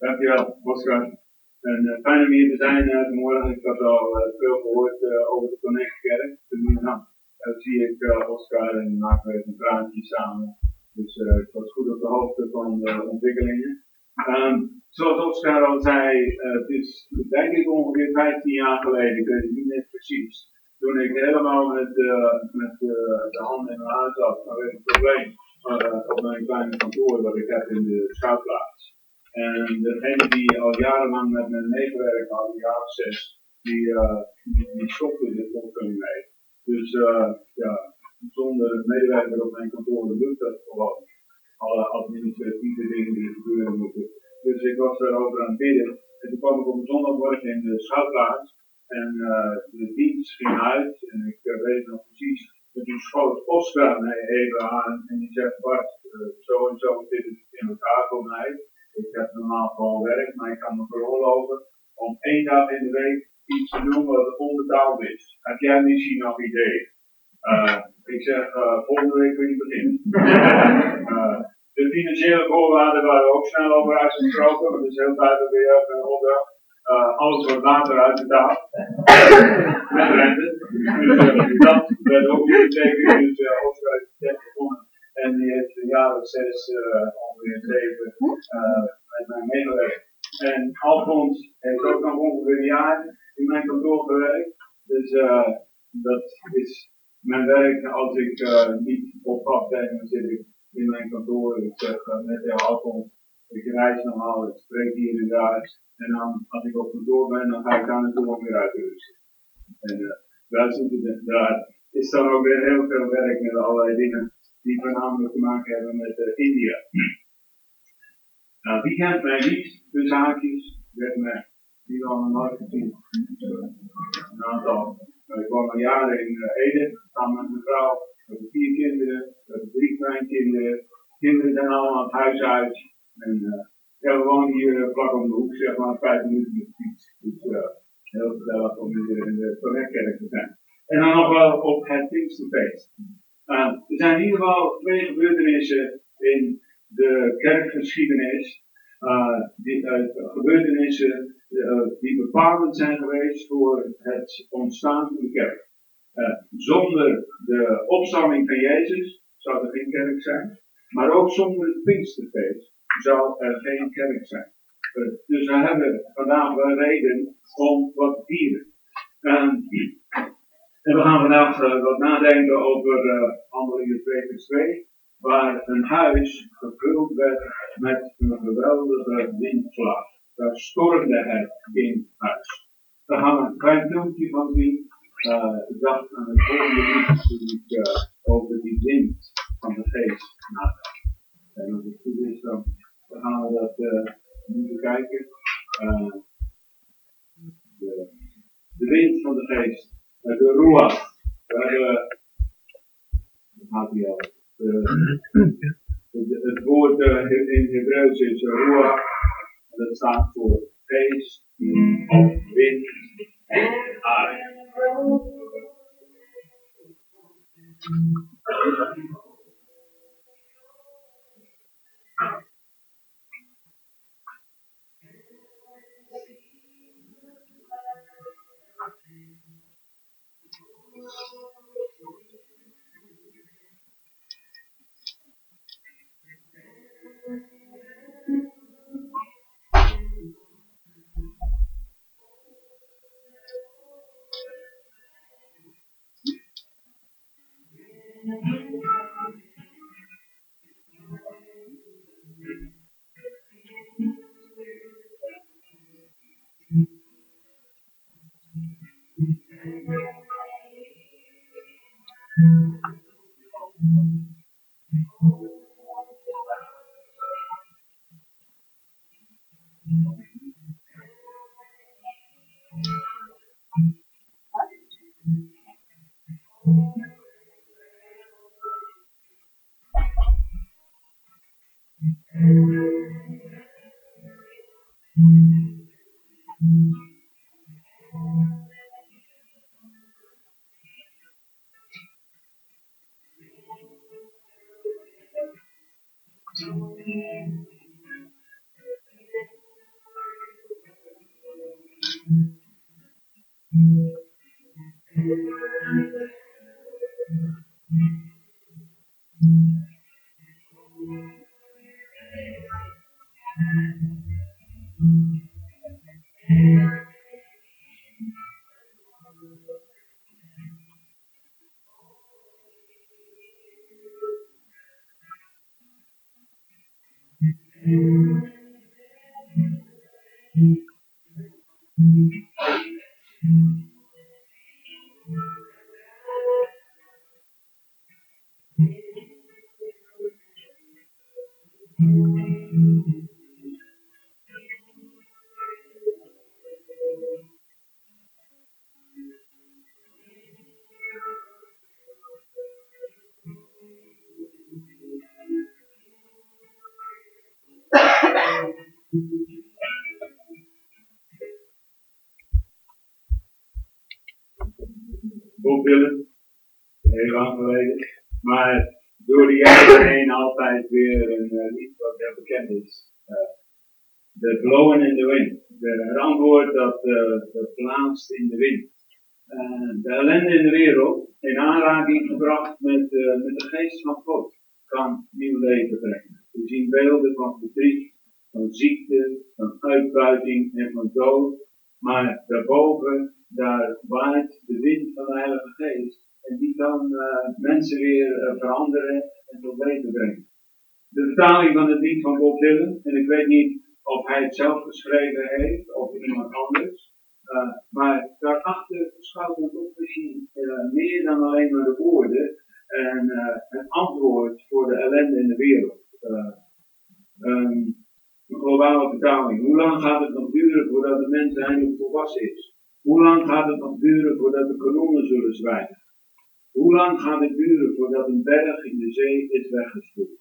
Dankjewel, Oscar. En uh, fijn om hier te zijn uh, vanmorgen. Ik had al uh, veel gehoord over de Connect-kerk. Dus nou, zie ik Oscar en maken we even een praatje samen. Dus ik was goed op de hoogte van de ontwikkelingen. Um, zoals Oscar al zei, het is denk ik ongeveer 15 jaar geleden, ik weet het niet net precies. Toen ik helemaal met, met de handen in mijn haar zat vanwege een probleem op mijn kleine kantoor dat ik heb in de schuilplaats. En degene die al jarenlang met me meegewerkt had, een jaar zes, die, uh, die, die stopte dit opvulling mee. Dus uh, ja, zonder medewerker op mijn kantoor lukt dat gewoon. Alle administratieve dingen die gebeuren moeten. Dus ik was erover aan het bidden. En toen kwam ik op een zondagmorgen in de schuilplaats. En uh, de dienst ging uit. En ik weet nog precies. En toen schoot Oscar mij even aan. En die zegt, Bart, zo en zo zit het in elkaar voor mij. Ik heb normaal gewoon werk, maar ik kan me veroorloven om één dag in de week iets te doen wat onbetaald is. Heb jij misschien nog idee? Uh, ik zeg, uh, volgende week kun je beginnen. uh, de financiële voorwaarden waren ook snel over uitgesproken, want het is heel duidelijk weer een opdracht. alles wordt later uitbetaald. Met rente. Dus dat werd ook weer betekend. Dus uh, begonnen en die heeft een jaar of zes, uh, ongeveer zeven, uh, met mij meegewerkt. En Alfons heeft ook nog ongeveer een jaar in mijn kantoor gewerkt. Dus uh, dat is mijn werk als ik niet op dan zit ik in mijn kantoor. Ik zeg met de Alfons, ik reis normaal, ik spreek hier en daar. En dan, als ik op kantoor ben, dan ga ik daar naartoe om weer uit te rusten. En daar, zit, daar is dan ook weer heel veel werk met allerlei dingen die voornamelijk te maken hebben met uh, India. Nou, wie kent mij niet, de zaakjes, werd mij die al nooit gezien. Een aantal. Ik woon al jaren in uh, Ede, samen met mijn vrouw. We hebben vier kinderen, we hebben drie kleinkinderen. Kinderen zijn allemaal het huis uit. En uh, ja, we wonen hier vlak om de hoek, zeg maar, vijf minuten met fiets. Dus heel gezellig om hier in de te zijn. En dan nog wel op het Pinksterfeest. Uh, er zijn in ieder geval twee gebeurtenissen in de kerkgeschiedenis. Uh, die, uh, gebeurtenissen die bepalend zijn geweest voor het ontstaan van de kerk. zonder de opstanding van Jezus zou er geen kerk zijn. Maar ook zonder het Pinksterfeest zou er geen kerk zijn. dus we hebben vandaag wel reden om wat te vieren. En we gaan vandaag uh, wat nadenken over uh, Handelingen 2 vers 2, waar een huis gevuld werd met een geweldige windvlaag. Daar stormde het in huis. We gaan een klein filmpje van zien. Uh, ik dacht aan het volgende lied toen ik over die wind van de geest nadacht. En als het goed is, dan gaan we dat nu bekijken. De, de wind van de geest de. Waar, gaat hij al? het woord uh, in Hebreeuws is Ruach. Dat staat voor geest of Bob Heel lang geleden. Maar door de jaren heen altijd weer een uh, lied wat heel bekend is. Uh, de Blowen in the Wind. De, het antwoord dat, uh, dat plaatst in de wind. de ellende in de wereld in aanraking gebracht met, met de geest van God kan nieuw leven brengen. We zien beelden van verdriet, van ziekte, van uitbuiting en van dood. Maar daarboven, daar waait de wind van de Heilige Geest. En die kan uh, mensen weer uh, veranderen en tot leven brengen. De vertaling van het lied van Bob Dylan, en ik weet niet of hij het zelf geschreven heeft of iemand anders. Uh, maar daarachter schuilt ons ook misschien meer dan alleen maar de woorden en het antwoord voor de ellende in de wereld. Um, een globale vertaling. Hoe lang gaat het nog duren voordat de mens eindelijk volwassen is? Hoe lang gaat het nog duren voordat de kanonnen zullen zwijgen? Hoe lang gaat het duren voordat een berg in de zee is weggespoeld?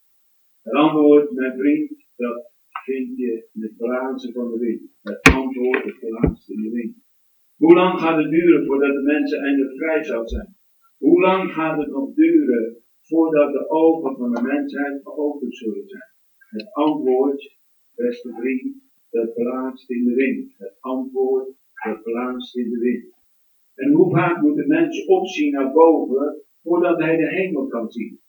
Het antwoord, mijn vriend, dat vind je in het blazen van de wind. Het antwoord, het blazen in de wind. Hoe lang gaat het duren voordat de mensen eindelijk vrij zal zijn? Hoe lang gaat het nog duren voordat de ogen van de mensheid geopend zullen zijn? Het antwoord, beste vriend, dat blaast in de wind. Het antwoord, dat blaast in de wind. En hoe vaak moet de mens opzien naar boven voordat hij de hemel kan zien?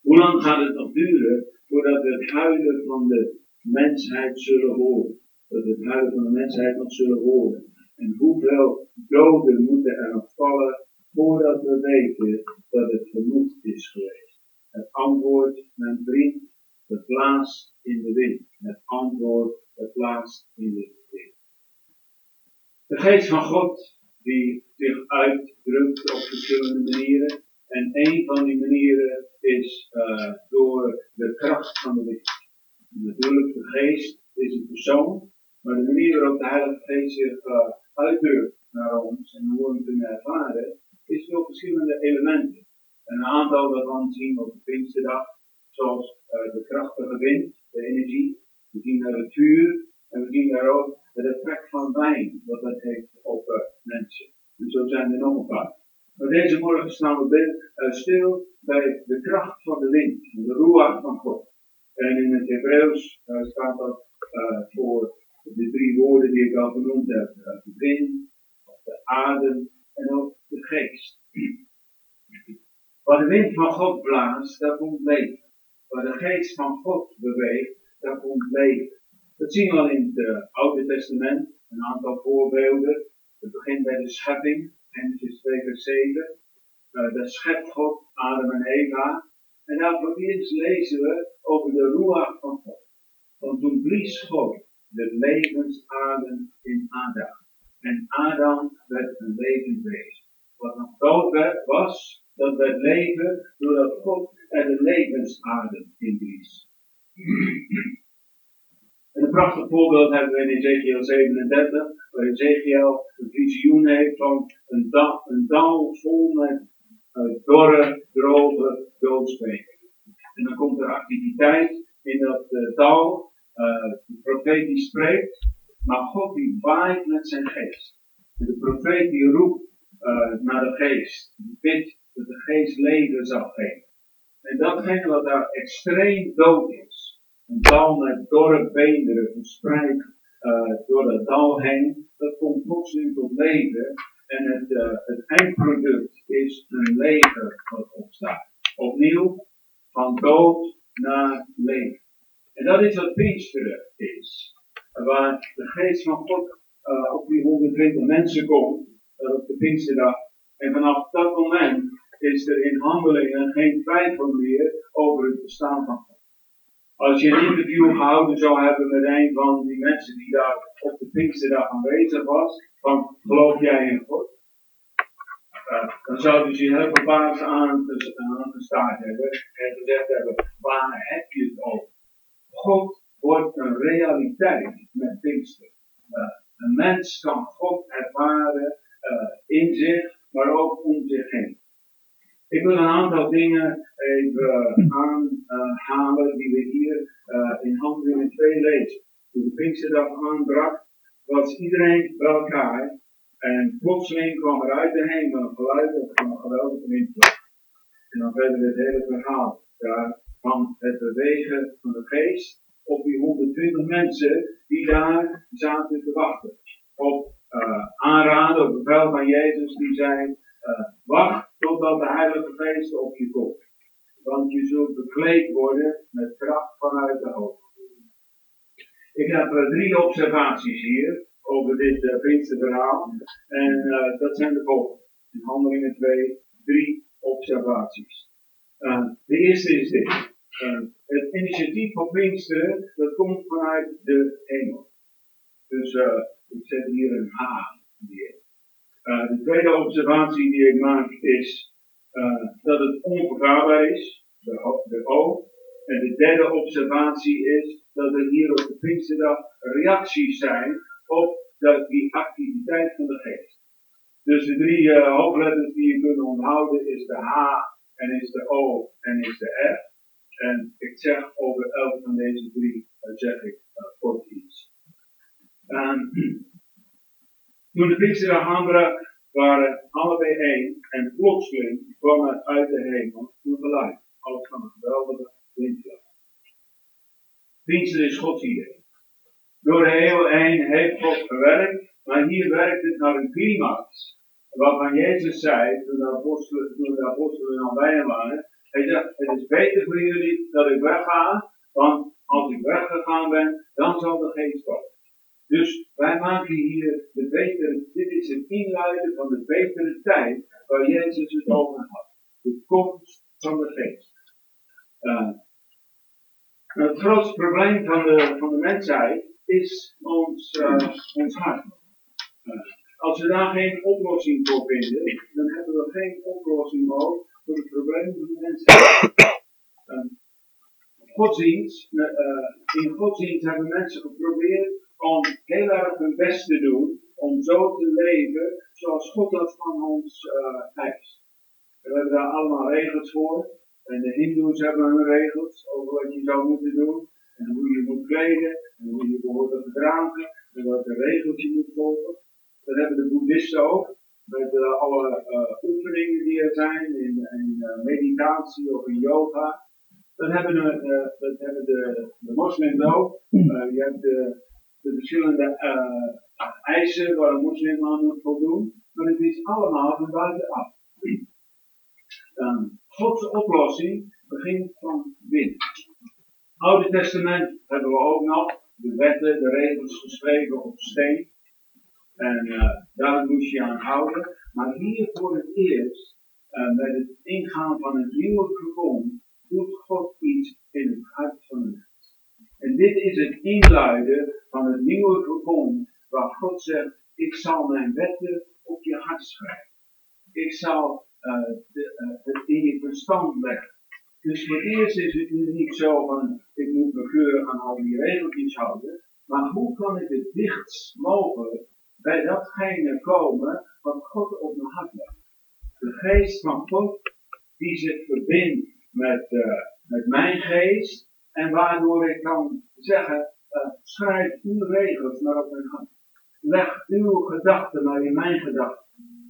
Hoe lang gaat het nog duren voordat we het huilen van de mensheid zullen horen? Dat we het huilen van de mensheid nog zullen horen. En hoeveel doden moeten er nog vallen voordat we weten dat het genoeg is geweest? Het antwoord, mijn vriend, het blaast in de wind. Het antwoord, het blaast in de wind. De geest van God die zich uitdrukt op verschillende manieren. En een van die manieren is uh, door de kracht van de licht. Natuurlijk, de geest is een persoon, maar de manier waarop de Heilige Geest zich uh, uitdrukt naar ons en hoe we hem kunnen ervaren, is door verschillende elementen. En een aantal daarvan zien we op de Pinksterdag, zoals uh, de krachtige wind, de energie. We zien daar het vuur en we zien daar ook het effect van wijn, wat dat heeft op uh, mensen. En zo zijn er nog een paar. Maar deze morgen staan we uh, stil bij de kracht van de wind, de ruach van God. En in het Hebreeuws uh, staat dat voor de drie woorden die ik al genoemd heb. de wind, de adem en ook de geest. Waar de wind van God blaast, daar komt leven. Waar de geest van God beweegt, daar komt leven. Dat zien we al in het uh, Oude Testament, een aantal voorbeelden. Het begint bij de schepping, Genesis 2 vers 7. Uh, daar schept God Adam en Eva. En daar vervolgens lezen we over de ruach van God. Want toen blies God de levensadem in Adam. En Adam werd een levend wezen. Wat nog dood werd, was, dat werd leven doordat God er de levensadem in blies. Prachtig voorbeeld hebben we in Ezekiel 37, waar Ezekiel een visioen heeft van een, da dal vol met uh, dorre, droge doodsbenen. En dan komt er activiteit in dat uh, dal, uh, de profeet die spreekt, maar God die waait met zijn geest. En de profeet die roept naar de geest, die bidt dat de geest leven zal geven. En datgene wat daar extreem dood is, een dal met dorre beenderen verspreid uh, door het dal heen. Dat komt plotseling tot leven. En het, uh, het eindproduct is een leger wat opstaat. Opnieuw, van dood naar leven. En dat is wat Pinksteren is. Waar de geest van God uh, op die 120 mensen komt, uh, op de Pinksterdag. En vanaf dat moment is er in handelingen geen twijfel meer over het bestaan van God. Als je een interview gehouden zou hebben met een van die mensen die daar op de Pinksterdag aanwezig was, van geloof jij in God? Uh, dan zouden ze je heel verbaasd aan, gestaard hebben en gezegd hebben, waar heb je het over? God wordt een realiteit met Pinkster. Uh, een mens kan God ervaren uh, in zich, maar ook om zich heen. Ik wil een aantal dingen even aanhalen die we hier uh, in Handelingen 2 lezen. Toen de Pinksterdag aanbrak, was iedereen bij elkaar en plotseling kwam er uit de hemel een geluid van een geweldige windvlaag. En dan verder het hele verhaal daar van het bewegen van de geest op die 120 mensen die daar zaten te wachten. Op uh, aanraden, op bevel van Jezus, die zei, wacht totdat de Heilige Geest op je komt. Want je zult bekleed worden met kracht vanuit de hoogte. Ik heb uh, drie observaties hier over dit uh, Pinksterverhaal. En dat zijn de volgende. In handelingen 2, drie observaties. De eerste is dit. het initiatief van Pinksteren, dat komt vanuit de hemel. Dus ik zet hier een H hier. de tweede observatie die ik maak is dat het onvergaarbaar is, de, o. En de derde observatie is dat er hier op de Pinksterdag reacties zijn op die activiteit van de geest. Dus de drie uh, hoofdletters die je kunt onthouden is de H en is de O en is de R. En ik zeg over elk van deze drie uh, zeg ik uh, kort iets. Um, toen de Pinksterdag aanbrak, waren allebei één en plotseling kwam er uit de hemel een geluid als van een geweldige windvlaag. Pinkster is Gods idee. Door de eeuw heen heeft God gewerkt, maar hier werkt het naar een climax. Waarvan Jezus zei, toen de apostelen, toen de al bij waren, hij zegt, het is beter voor jullie dat ik wegga, want als ik weggegaan ben, dan zal de geest komen. Dus wij maken hier de betere, dit is het inluiden van de betere tijd waar Jezus het over had. De komst van de geest. Uh, het grootste probleem van de, van de mensheid is ons, uh, ons hart. Uh, als we daar geen oplossing voor vinden, dan hebben we geen oplossing meer voor het probleem van de mensheid. Godsdienst, in godsdienst hebben mensen geprobeerd om heel erg hun best te doen om zo te leven zoals God dat van ons eist. We hebben daar allemaal regels voor. En de Hindoes hebben hun regels over wat je zou moeten doen. En hoe je moet kleden. En hoe je behoort te gedragen. En welke regels je moet volgen. Dat hebben de boeddhisten ook. Met uh, alle uh, oefeningen die er zijn in, in uh, meditatie of in yoga. Dat hebben de, dat hebben de, de moslims ook. je hebt de, de verschillende eisen waar een moslim aan moet voldoen. Maar het is allemaal van buitenaf. Um, Gods oplossing begint van binnen. Oude Testament hebben we ook nog de wetten, de regels geschreven op steen. En uh, daar moest je aan houden. Maar hier voor het eerst, uh, met het ingaan van het nieuwe verbond, doet God iets in het hart van mens. En dit is het inluiden van het nieuwe verbond, waar God zegt, ik zal mijn wetten op je hart schrijven. Ik zal uh, de, het in je verstand leggen. Dus voor eerst is het nu niet zo van, ik moet me keurig aan al die regeltjes houden, maar hoe kan ik het dichtst mogelijk bij datgene komen wat God op mijn hart legt? De geest van God, die zich verbindt met, uh, met mijn geest, en waardoor ik kan zeggen, uh, schrijf uw regels maar op mijn hart. Leg uw gedachten maar in mijn gedachten.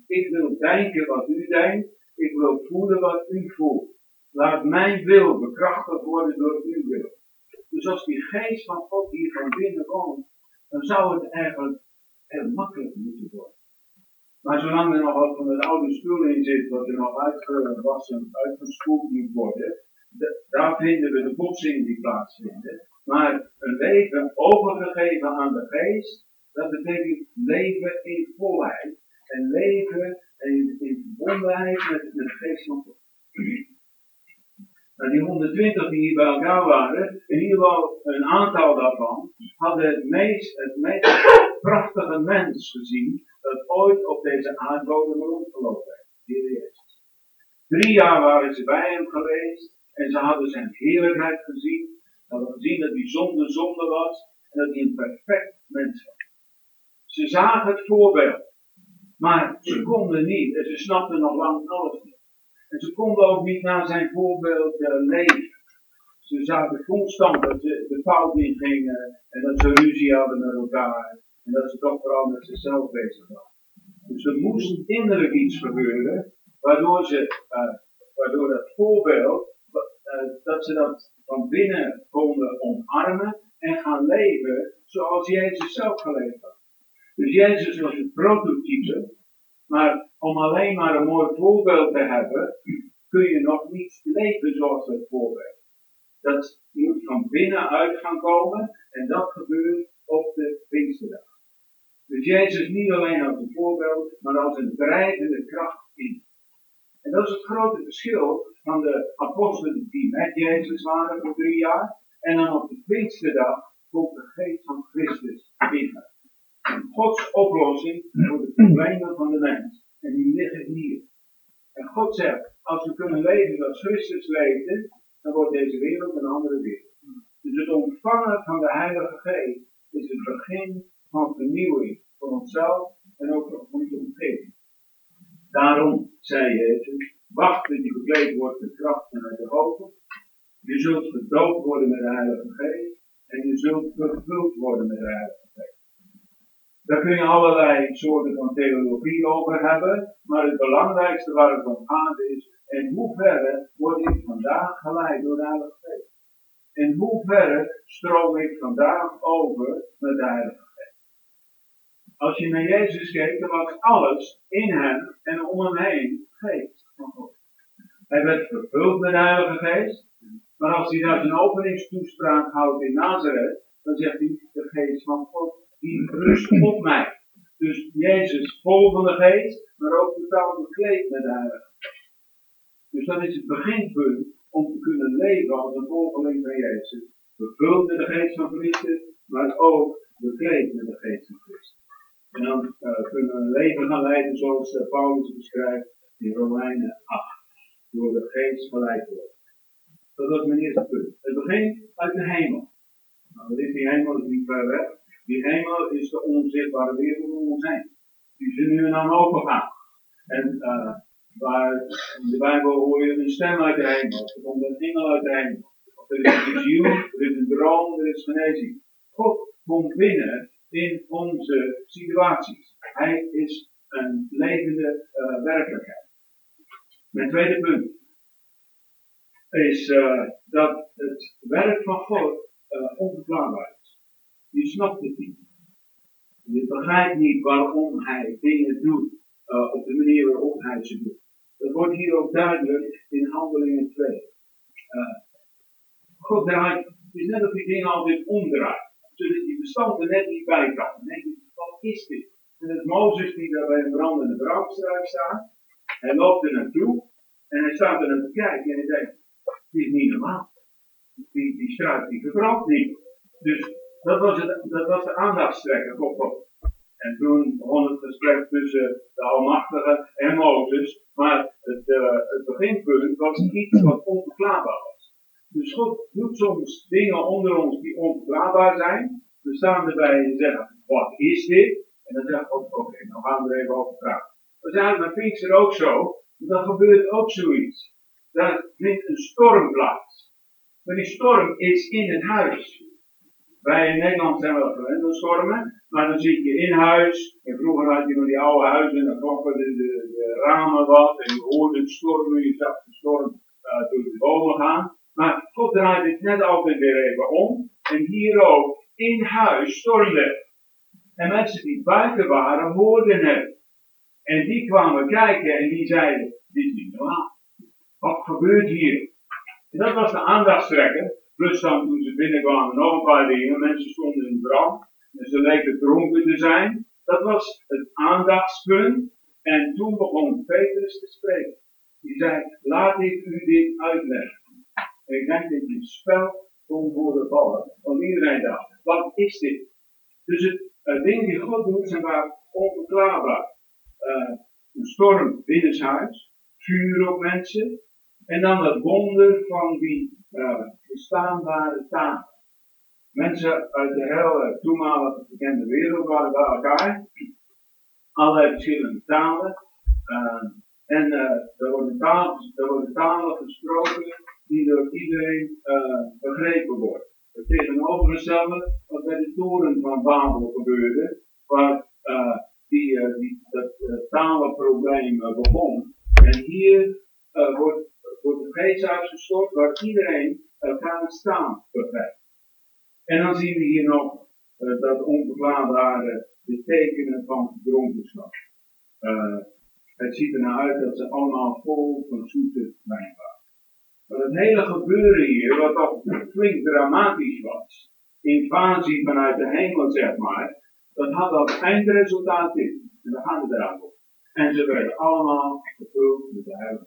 Ik wil denken wat u denkt, ik wil voelen wat u voelt. Laat mijn wil bekrachtigd worden door uw wil. Dus als die geest van God hier van binnen woont, dan zou het eigenlijk heel makkelijk moeten worden. Maar zolang er nog wat van het oude spul in zit, wat er nog uitgewassen, uitgespoeld moet worden, daar vinden we de botsing die plaatsvinden. Maar een leven overgegeven aan de geest, dat betekent leven in volheid. En leven in, in verbondenheid met, met de geest van God. Nou, die 120 die hier bij elkaar waren, in ieder geval een aantal daarvan, hadden het meest, het meest prachtige mens gezien dat ooit op deze aardbodem rondgelopen heeft. Drie jaar waren ze bij hem geweest en ze hadden zijn heerlijkheid gezien. Ze hadden gezien dat hij zonder zonde was en dat hij een perfect mens was. Ze zagen het voorbeeld, maar ze konden niet en ze snapten nog lang alles niet. En ze konden ook niet naar zijn voorbeeld uh, leven. Ze zagen constant dat ze de fout in gingen en dat ze ruzie hadden met elkaar. En dat ze toch vooral met zichzelf bezig waren. Dus er moest innerlijk iets gebeuren, waardoor, ze, uh, waardoor dat voorbeeld, dat ze dat van binnen konden omarmen en gaan leven zoals Jezus zelf geleefd had. Dus Jezus was een prototype, maar om alleen maar een mooi voorbeeld te hebben, kun je nog niet leven zoals het voorbeeld. Dat moet van binnenuit gaan komen en dat gebeurt op de Pinksterdag. Dus Jezus niet alleen als een voorbeeld, maar als een drijvende kracht in. En dat is het grote verschil van de apostelen die met Jezus waren voor drie jaar. En dan op de Pinksterdag komt de geest van Christus in. Gods oplossing voor de problemen van de mens. En die liggen hier. En God zegt, als we kunnen leven zoals Christus leefde, dan wordt deze wereld een andere wereld. Dus het ontvangen van de Heilige Geest is het begin van vernieuwing voor onszelf en ook voor onze omgeving. Daarom zei Jezus, wacht dat je bekleed wordt met kracht vanuit de hoogte. Je zult gedoopt worden met de Heilige Geest en je zult vervuld worden met de Heilige Geest. Daar kun je allerlei soorten van theologie over hebben, maar het belangrijkste waar het om gaat is, in hoeverre word ik vandaag geleid door de Heilige Geest? In hoeverre stroom ik vandaag over met de Heilige Geest? Als je naar Jezus kijkt, dan was alles in hem en om hem heen geest van God. Hij werd vervuld met de Heilige Geest, maar als hij daar zijn openingstoespraak houdt in Nazareth, dan zegt hij de geest van God die rust op mij. Dus Jezus vol van de geest, maar ook totaal bekleed met de Heilige Geest. Dus dat is het beginpunt om te kunnen leven als een volgeling van Jezus. Vervuld met de geest van Christus, maar ook bekleed met de geest van Christus. En dan uh, kunnen we een leven gaan leiden zoals uh, Paulus beschrijft in Romeinen 8. Door de geest geleid worden. Dat was mijn eerste punt. Het begint uit de hemel. Nou, wat is die hemel? Dat is niet ver weg. Die hemel is de onzichtbare wereld om ons heen. Die ze nu open gaan. En uh, waar in de Bijbel hoor je een stem uit de hemel. Er komt een engel uit de hemel. Er is een visioen, er is een droom, er is genezing. God komt binnen in onze situaties. Hij is een levende uh, werkelijkheid. Mijn tweede punt is uh, dat het werk van God uh, onverklaarbaar is. Je snapt het niet. Je begrijpt niet waarom hij dingen doet op de manier waarop hij ze doet. Dat wordt hier ook duidelijk in Handelingen 2. Uh, God draait, het is net of die dingen altijd omdraait. Zodat die bestand er net niet bij kan. Dan denk je, wat is dit? En het Mozes die daar bij een brandende brandstruik staat. Hij loopt er naartoe en hij staat er naar te kijken en hij denkt, dit is niet normaal. Die, die struik die verbrandt niet. Dus dat was, het, dat was de aandachtstrekker God. En toen begon het gesprek tussen de Almachtige en Mozes. Maar het, uh, het beginpunt was iets wat onverklaarbaar was. Dus God doet soms dingen onder ons die onverklaarbaar zijn. We staan erbij en zeggen, wat is dit? En dan zeggen we, oké, okay, dan gaan we er even over praten. We zijn met Pinkster ook zo. Dan gebeurt ook zoiets. Daar vindt een storm plaats. Maar die storm is in het huis. Wij in Nederland zijn wel gewend stormen, maar dan zit je in huis. En vroeger had je nog die oude huizen en dan kroppen de, de, de, ramen wat. En je hoorde het stormen, je zag de storm uh, door de bomen gaan. Maar God draait het net altijd weer even om. En hier ook, in huis stormde En mensen die buiten waren, hoorden het. En die kwamen kijken en die zeiden, dit is niet normaal. Wat gebeurt hier? En dat was de aandachtstrekker. Plus dan toen ze binnenkwamen nog een paar dingen. Mensen stonden in brand. En ze leken dronken te zijn. Dat was het aandachtspunt. En toen begon Petrus te spreken. Die zei, laat ik u dit uitleggen. Ik denk dat je spel kon worden vallen. Want iedereen dacht, wat is dit? Dus het uh, dingen die God doet zijn vaak onverklaarbaar. Uh, een storm binnenshuis, vuur op mensen. En dan het wonder van die uh, bestaanbare taal. Mensen uit de hele toenmalige bekende wereld waren bij elkaar. Allerlei verschillende talen. En uh, er, worden talen, er worden talen gesproken die door iedereen uh, begrepen worden. Het tegenovergestelde wat bij de toren van Babel gebeurde, waar uh, die, uh, die, dat talenprobleem begon. En hier wordt, wordt de geest uitgestort waar iedereen elkaar staan begrijpt. En dan zien we hier nog dat onverklaarbare de tekenen van dronkenschap. het ziet er nou uit dat ze allemaal vol van zoete wijn het hele gebeuren hier, wat toch flink dramatisch was, invasie vanuit de hemel zeg maar, dat had als eindresultaat dit. En daar gaan we eraan op. En ze werden allemaal gevuld met de Heilige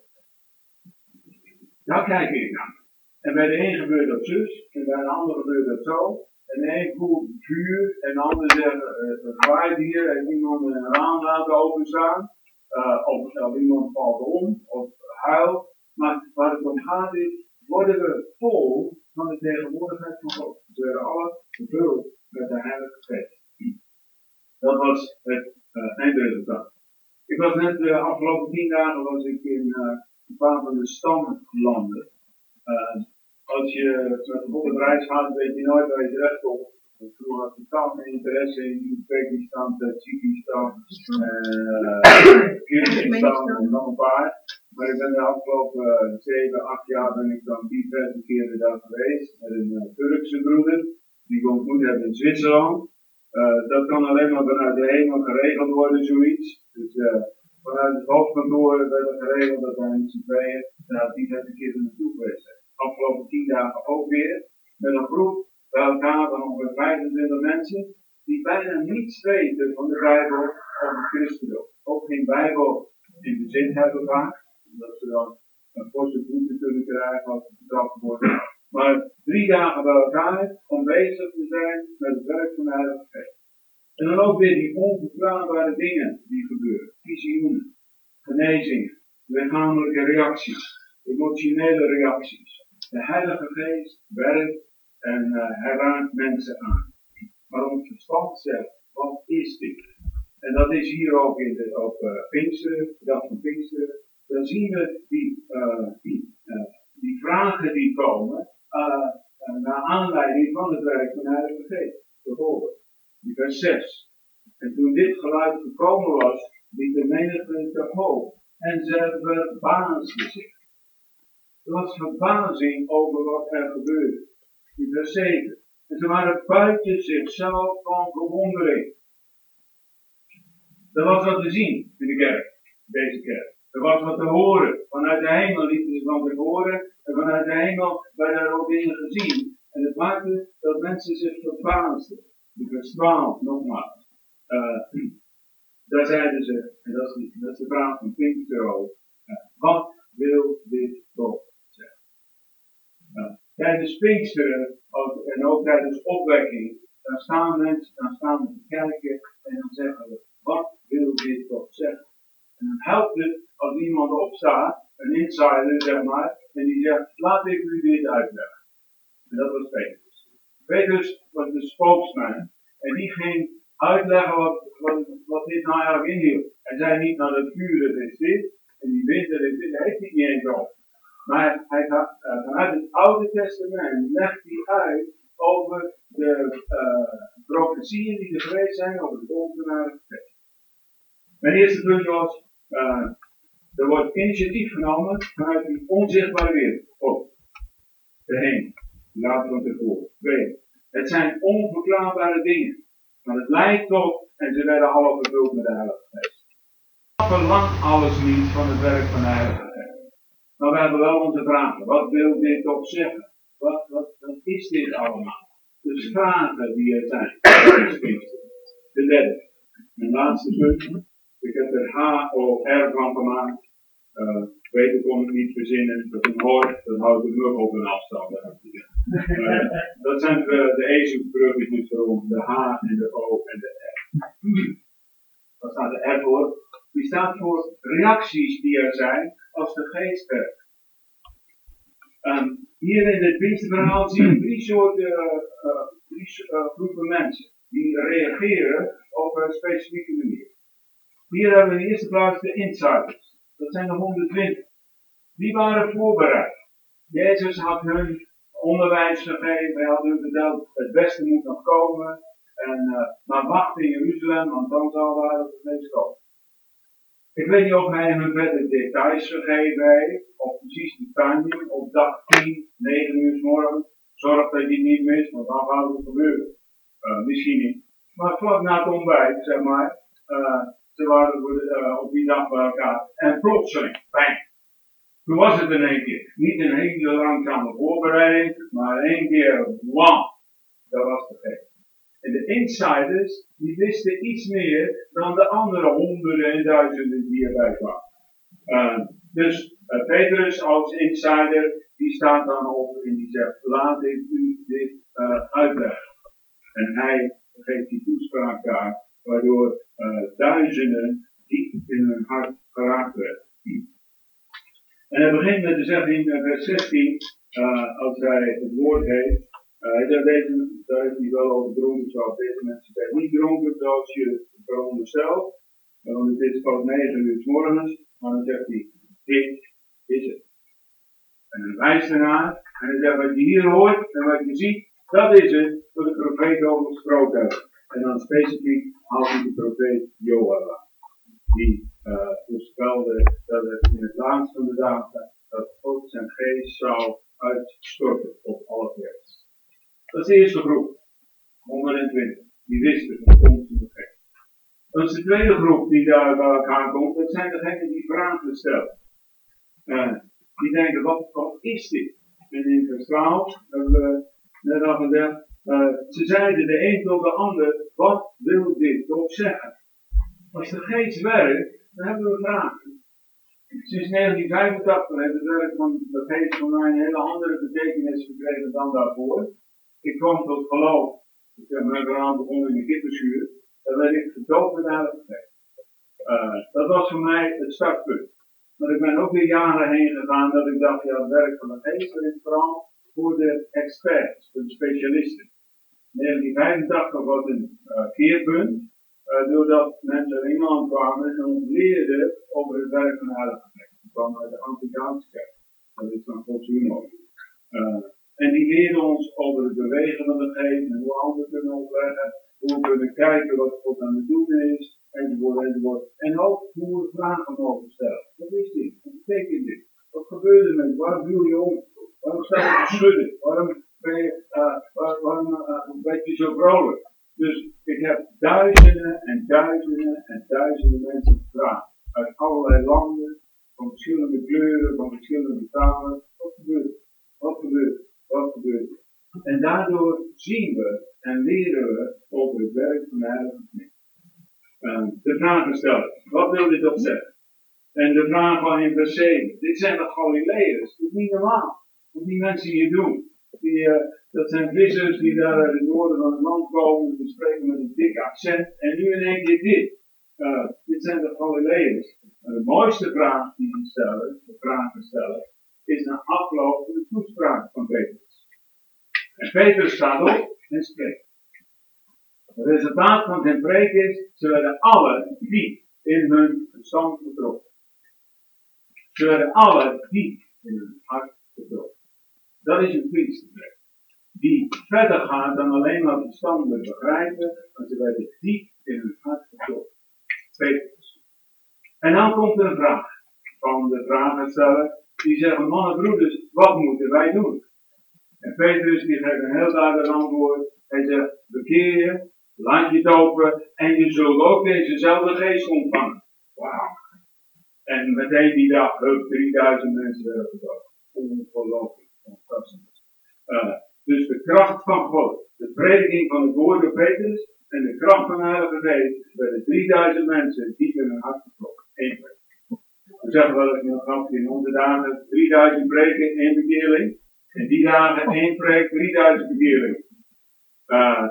Daar kijk ik naar. En bij de een gebeurt dat zus, en bij de ander gebeurt dat zo. En de een voelt vuur, en de ander zegt, hier, en iemand een raam laten openstaan. Uh, of, of iemand valt om, of huilt. Maar waar het om gaat is, worden we vol van de tegenwoordigheid van God. We werden alle gevuld met de Heilige Geest. Dat was het uh, eindresultaat. Ik was net de uh, afgelopen tien dagen was ik in uh, een paar van de stamlanden. Uh, als je met een volle reis gaat, weet je nooit waar je terecht komt. Vroeger had ik totaal geen interesse in Oezbekistan, Tajikistan, Kyrgyzstan en nog een paar. Maar ik ben de afgelopen uh, 7, 8 jaar ben ik dan diverse keren daar geweest met een uh, Turkse broeder die ik ontmoet heb in Zwitserland. Uh, dat kan alleen maar vanuit de hemel geregeld worden, zoiets. Dus vanuit het hoofdkantoor werd het geregeld dat wij met z'n tweeën daar diverse keren naartoe geweest zijn. Afgelopen 10 dagen ook weer met een groep bij elkaar van ongeveer 25 mensen die bijna niets weten van de Bijbel of het christendom. Ook geen Bijbel in de zin hebben vaak dat ze dan een forse boete kunnen krijgen als ze betrapt worden. Maar drie dagen bij elkaar om bezig te zijn met het werk van de Heilige Geest. En dan ook weer die onverklaarbare dingen die gebeuren. Visioenen, genezingen, lichamelijke reacties, emotionele reacties. De Heilige Geest werkt en uh, raakt mensen aan. Maar ons verstand zegt, wat is dit? En dat is hier ook in op uh, Pinksteren, de dag van Pinksteren, dan zien we die, uh, die, uh, die vragen die komen uh, naar aanleiding van het werk van de Heilige Geest. Bijvoorbeeld, in vers 6. En toen dit geluid gekomen was, liet de menigte te hoog en ze verbaasden zich. Er was verbazing over wat er gebeurde. In vers 7. En ze waren buiten zichzelf van verwondering. Dat was wat te zien in de kerk, deze kerk. Er was wat te horen. Vanuit de hemel lieten ze van te horen. En vanuit de hemel werden er ook dingen gezien. En het maakte dat mensen zich verbaasden. De vers 12, nogmaals. Uh, daar zeiden ze, en dat is, dat de vraag van Pinkster ook. Uh, wat wil dit God zeggen? Uh, tijdens Pinksteren en ook tijdens opwekking, dan staan mensen, dan staan te kijken en dan zeggen we, wat wil dit God zeggen? En dan helpt het als iemand opstaat, een insider zeg maar, en die zegt, laat ik u dit uitleggen. En dat was Petrus. Petrus was de spokesman, en die ging uitleggen wat, wat, wat dit nou eigenlijk inhield. Hij zei niet, nou dat vuur dat is dit, en die wind dat is dit, hij heeft niet eens. Maar hij gaat, uh, vanuit het Oude Testament legt hij uit over de uh, die er geweest zijn over de komst van Mijn eerste punt was, uh, er wordt initiatief genomen vanuit die onzichtbare wereld. Oh, de heen. Later van tevoren. Twee. Het zijn onverklaarbare dingen. Maar het lijkt toch, en ze werden half vervuld met de Heilige Geest. verlangt alles niet van het werk van de Heilige Geest. Maar we hebben wel onze vragen. Wat wil dit toch zeggen? Wat, wat, wat is dit allemaal? De vragen die er zijn. De derde. Mijn laatste punt. Ik heb er H-O-R van gemaakt. Uh, weten kon ik niet verzinnen. Dat een hoort, dan houdt de mug op een afstand. Uh, dat zijn de, de ezelsbruggetjes erom. De H en de O en de R. Wat staat de R voor? Die staat voor reacties die er zijn als de geest werkt. Um, hier in het dienstverhaal zien we drie soorten, uh, drie groepen mensen die reageren op een specifieke manier. Hier hebben we in eerste plaats de insiders. Dat zijn de 120. Die waren voorbereid. Jezus had hun onderwijs gegeven. Hij had hun verteld, het beste moet nog komen. En, uh, maar wacht in Jeruzalem, want dan zal daar het meest komen. Ik weet niet of hij hun verder details gegeven heeft, of precies de timing, op dag 10, 9 uur s morgen. Zorg dat je die niet mist, want dan gaat het gebeuren. Uh, misschien niet. Maar vlak na het ontbijt, zeg maar, uh, ze waren uh, op die dag bij elkaar. En plotseling, bang. Toen was het in één keer. Niet een hele langzame voorbereiding, maar in één keer, wam. Dat was de geest. En de insiders, die wisten iets meer dan de andere honderden en duizenden die erbij kwamen. Uh, dus uh, Petrus als insider, die staat dan op en die zegt, laat ik u dit uitleggen. En hij geeft die toespraak daar, waardoor duizenden diep in hun hart geraakt werden. En hij begint met te zeggen in vers 16, als hij het woord heeft, uh, daar, deze, daar hij wel over dronken, zoals deze mensen zijn niet dronken zoals je veronderstelt. Want het is pas 9 uur s morgens, maar dan zegt hij, dit is het. En dan wijst ernaar, en hij zegt, wat je hier hoort en wat je ziet, dat is het wat de profeet over gesproken. En dan specifiek haalt de profeet Joel. Die uh, voorspelde dat het in het laatste van de dagen, dat God zijn geest zou uitstorten op alle vlees. Dat is de eerste groep. 120. Die wisten van komst van de geest. Dat is de tweede groep die daar bij elkaar komt. Dat zijn degenen die vragen stellen. Uh, die denken, wat, wat is dit? En in vers 12 hebben we net al gezegd. Uh, ze zeiden de een tot de ander, wat wil dit toch zeggen? Als de geest werkt, dan hebben we vragen. Sinds 1985 heeft het werk van de geest voor mij een hele andere betekenis gekregen dan daarvoor. Ik kwam tot geloof. Ik heb mijn verhaal begonnen in de kipperschuur. Daar werd ik gedoopt met Geest. Uh, dat was voor mij het startpunt. Maar ik ben ook weer jaren heen gegaan dat ik dacht, ja, het werk van de geest, is vooral voor de experts, voor de specialisten. In 1985 was een uh, keerpunt, uh, doordat mensen in Engeland kwamen en ons leerden over het werk van Heilige. Die kwamen uit de Anglicaanse kerk. Dat is dan Gods nooit. En die leren ons over het bewegen van de geest en hoe anderen kunnen opleggen, hoe we kunnen kijken wat God aan het doen is, enzovoort, enzovoort. En ook hoe we vragen mogen stellen. Wat is dit? Wat betekent dit? Wat gebeurt er met Waarom viel je om? Waarom sta je te schudden? Waarom ben je, uh, waarom ben je zo vrolijk? Dus ik heb duizenden en duizenden en duizenden mensen gevraagd. Uit allerlei landen, van verschillende kleuren, van verschillende talen. Wat gebeurt? Wat gebeurt? Wat gebeurt? En daardoor zien we en leren we over het werk van de Heilige Geest. Um, de vragen stellen. Wat wil dit toch zeggen? En de vraag van vers 7. Dit zijn de Galileërs. Dit is niet normaal. Wat die mensen hier doen. Die, uh, dat zijn vissers die daar uit het noorden van het land komen. Die spreken met een dik accent. En nu in één keer dit. Uh, dit zijn de Galileërs. de mooiste vraag die ze stellen, de vragen stellen, is na afloop van de toespraak van Petrus. En Petrus staat op en spreekt. Het resultaat van zijn preek is, ze werden alle diep in hun verstand getrokken. Ze werden alle diep in hun hart getrokken. Dat is een priesterpreek. Die verder gaat dan alleen maar verstandelijk begrijpen, maar ze werden diep in hun hart getrokken. Petrus. En dan komt er een vraag van de vragensteller die zeggen, mannen broeders, wat moeten wij doen? En Petrus die geeft een heel duidelijk antwoord. Hij zegt, bekeer je, laat je dopen en je zult ook dezezelfde geest ontvangen. Wauw. En meteen die dag, hup, 3000 mensen werden gedood. Ongelooflijk, fantastisch. Uh, dus de kracht van God, de prediking van het woord door Petrus en de kracht van de Heilige Geest werden 3000 mensen diep in hun hart geklopt. Eén We zeggen wel eens een grapje in onze dagen 3000 preken, één bekeerling. En die dagen één preek, 3000 bekeerling. Uh,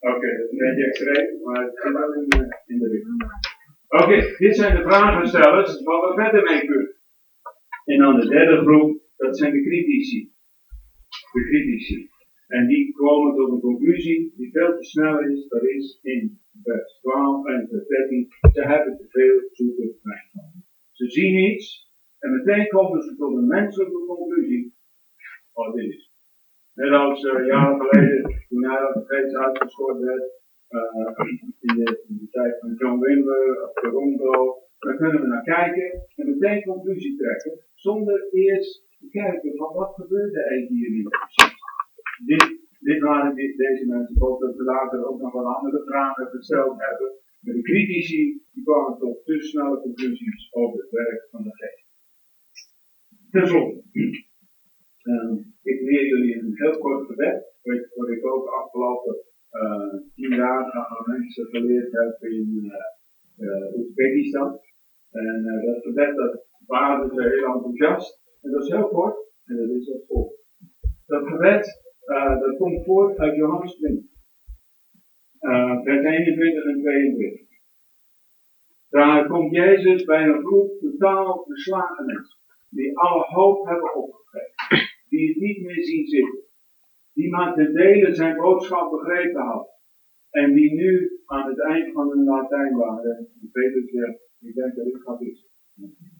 Oké, okay, dat is een beetje maar het zit wel in, de, in de richting. Oké, dit zijn de vragenstellers wat we verder mee kunnen. En dan de derde groep, dat zijn de critici. De critici. En die komen tot een conclusie die veel te snel is. Dat is in vers 12 en vers 13. Ze hebben te veel zoeken van. Ze zien iets en meteen komen ze tot een menselijke conclusie. Oh, dit is. Net als uh, jaren geleden, toen hij dat geest uitgestort werd, in, de, in, de, tijd van John Wimber of Toronto, dan kunnen we naar kijken en meteen conclusie trekken, zonder eerst te kijken van wat gebeurde er hier nu precies. Dit, dit waren deze mensen, ik hoop dat we later ook nog wel andere vragen gesteld hebben. Maar de critici die kwamen tot te snelle conclusies over het werk van de geest. Ten slotte, um, ik leer jullie een heel kort gebed, wat ik ook afgelopen tien dagen aan mensen geleerd heb in uh, uh, Oezbekistan. En dat gebed dat waren ze heel enthousiast. En dat is heel kort en dat is als volgt. Dat gebed uh, dat komt voort uit Johannes 20. Uh, vers 21 en 22. Daar komt Jezus bij een groep totaal verslagen mensen. Die alle hoop hebben opgegeven. Die het niet meer zien zitten. Die maar ten dele zijn boodschap begrepen had. En die nu aan het eind van hun Latijn waren. En Peter zegt, ik denk dat dit gaat is.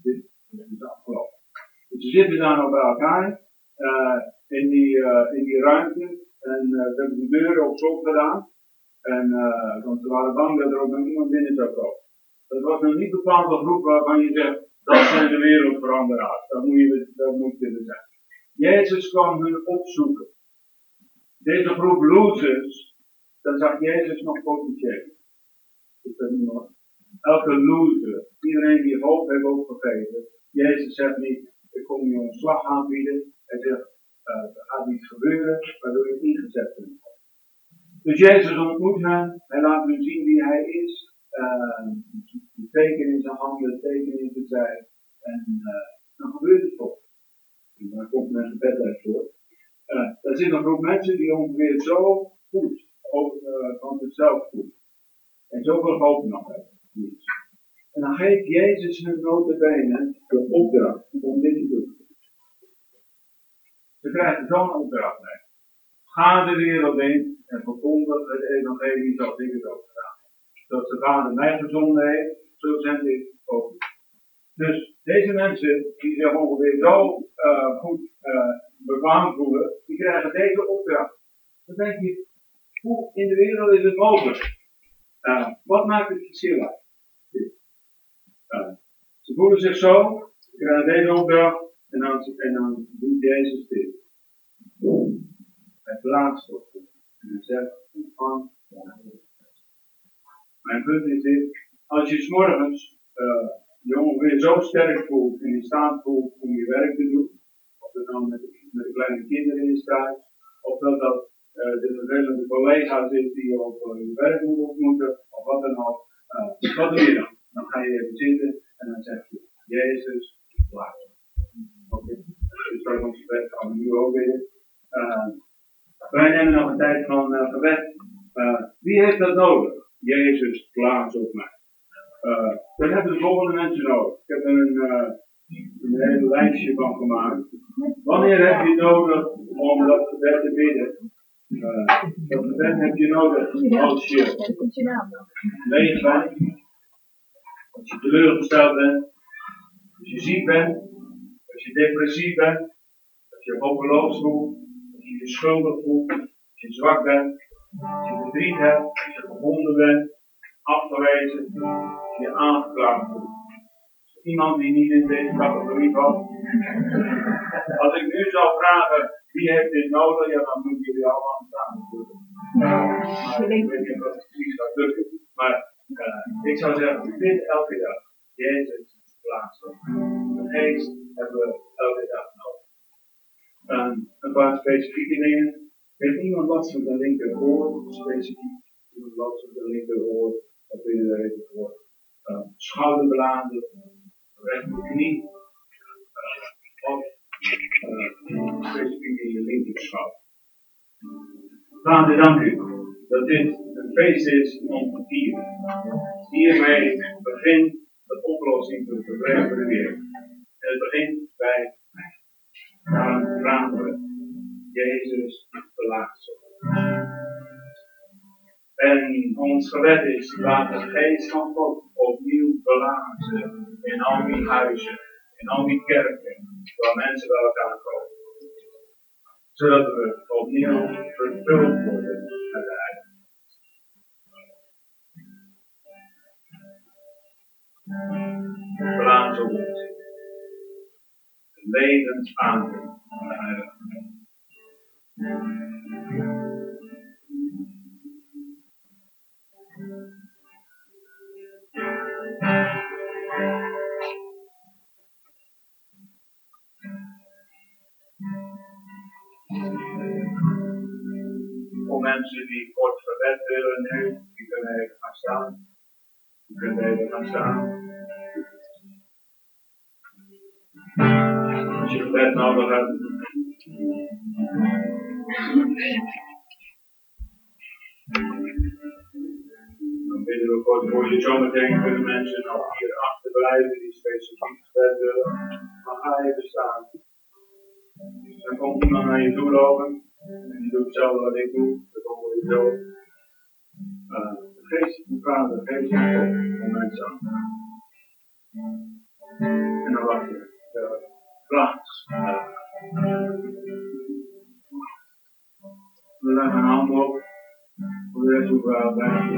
Dit is afgelopen. Dus ze zitten daar nog bij elkaar. Uh, in die, uh, in die ruimte. En uh, hebben de deuren op slot gedaan. En, want ze waren bang dat er ook nog iemand binnen zou komen. Dat was nog niet bepaald een groep waarvan je zegt, dat zijn de wereldveranderaars. Dat moet je, dat moet je zijn. Jezus kwam hun opzoeken. Deze groep losers, dan zag Jezus nog potentieel. Elke loser, iedereen die hoop heeft opgegeven. Jezus zegt niet, ik kom je een slag aanbieden. Hij zegt, uh, er gaat iets gebeuren waardoor je ingezet kunt. Dus Jezus ontmoet hen, hij laat hun zien wie hij is, uh, de teken in zijn handen, de teken in zijn zij, en uh, dan gebeurt het toch. En dan komt mijn gebed uit voor. Uh, er zitten een groep mensen die ongeveer zo goed uh, van zichzelf voelen. En zoveel hoop nog hebben. En dan geeft Jezus hun notabene de opdracht om dit te doen. Ze krijgen zo'n opdracht mee. Ga de wereld in en verkondig het evangelie zoals ik het ook gedaan. Dat de vader mij gezonden heeft, zo zend ik ook. Dus deze mensen die zich ongeveer zo uh, goed uh, voelen, krijgen deze opdracht. Dan denk je, hoe in de wereld is het mogelijk? Uh, wat maakt het verschil uit? ze voelen zich zo, ze krijgen deze opdracht, en dan, doet Jezus dit. Hij plaatst op en hij zegt, ontvang Mijn punt is dit, als je s'morgens uh, je ongeveer zo sterk voelt en in staat voelt om je werk te doen, of dan met, met de kleine kinderen is thuis, of dat dat uh, de vervelende collega's is die je op je werk moet ontmoeten, of wat dan ook, uh, wat doe je dan? Dan ga je even zitten en dan zeg je, Jezus, plaats. Oké, dus dat is ons nu ook weer. Wij nemen nog een tijd van. Uh, wie heeft dat nodig? Jezus, plaats op mij. Uh, dan hebben de volgende mensen nodig. Ik heb een, een hele lijstje van gemaakt. Wanneer heb je nodig om dat gebed te bidden? Uh, dat gebed heb je nodig als je leeg bent, als je teleurgesteld bent, als je ziek bent, als je depressief bent, als je hopeloos voelt, als je je schuldig voelt, als je zwak bent, als je verdriet hebt, als je gebonden bent, afgewezen, als je je aangeklaagd voelt. Iemand die niet in deze categorie valt. Als ik nu zou vragen, wie heeft dit nodig, ja, dan moeten jullie allemaal staan. Ik weet niet of het precies gaat lukken. Maar uh, ik zou zeggen, dit elke dag. Jezus plaats geest hebben we elke dag nodig. Een paar specifieke dingen. Heeft iemand last van de linkeroor? Specifiek. Iemand last van de linkeroor? Dat wil je even schouderbladen, Vader, dank u dat dit een feest is om te vieren. Hiermee begint de oplossing voor de wereld. En het begint bij mij. Vragen we Jezus laatste. En ons gebed is, laat de geest van God opnieuw belazen in al die huizen, in al die kerken, waar mensen bij elkaar komen. Zodat we opnieuw vervuld worden met de Heilige Blazen wordt. Levensadem van de Heilige Voor mensen die kort gebed willen nu, die kunnen even gaan staan. Die kunnen even gaan staan. Als je gebed nodig hebt. Dan bidden we kort voor je. Zometeen kunnen mensen nog hier achterblijven die specifiek gebed willen. Maar ga even staan. Dan komt iemand naar je toe lopen. En die doet hetzelfde wat ik doe. Dat hoor je zo. Uh, de geest, de vader, de geest aan te gaan. En dan wacht je. De plaats. We leggen een hand op. Voor de rest hoeven we bij.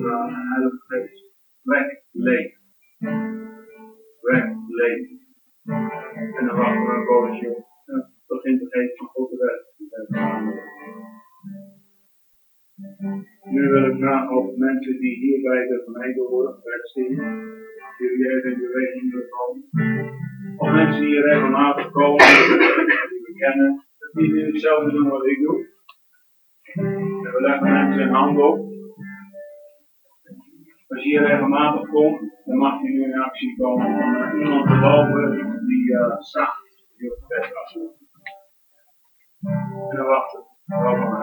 De heilige geest. Weg, leven. Weg, leven. En dan wachten we een. Begint de geest van God te werken. Nu wil ik vragen of mensen die hier bij de gemeente horen, wegzien, jullie even in beweging willen komen. Of mensen die hier regelmatig komen, die we kennen, die nu hetzelfde doen wat ik doe. We leggen mensen een hand op. Als je hier regelmatig komt, dan mag je nu in actie komen om iemand te lopen die uh, die op het bed. En dan wachten. Welkom.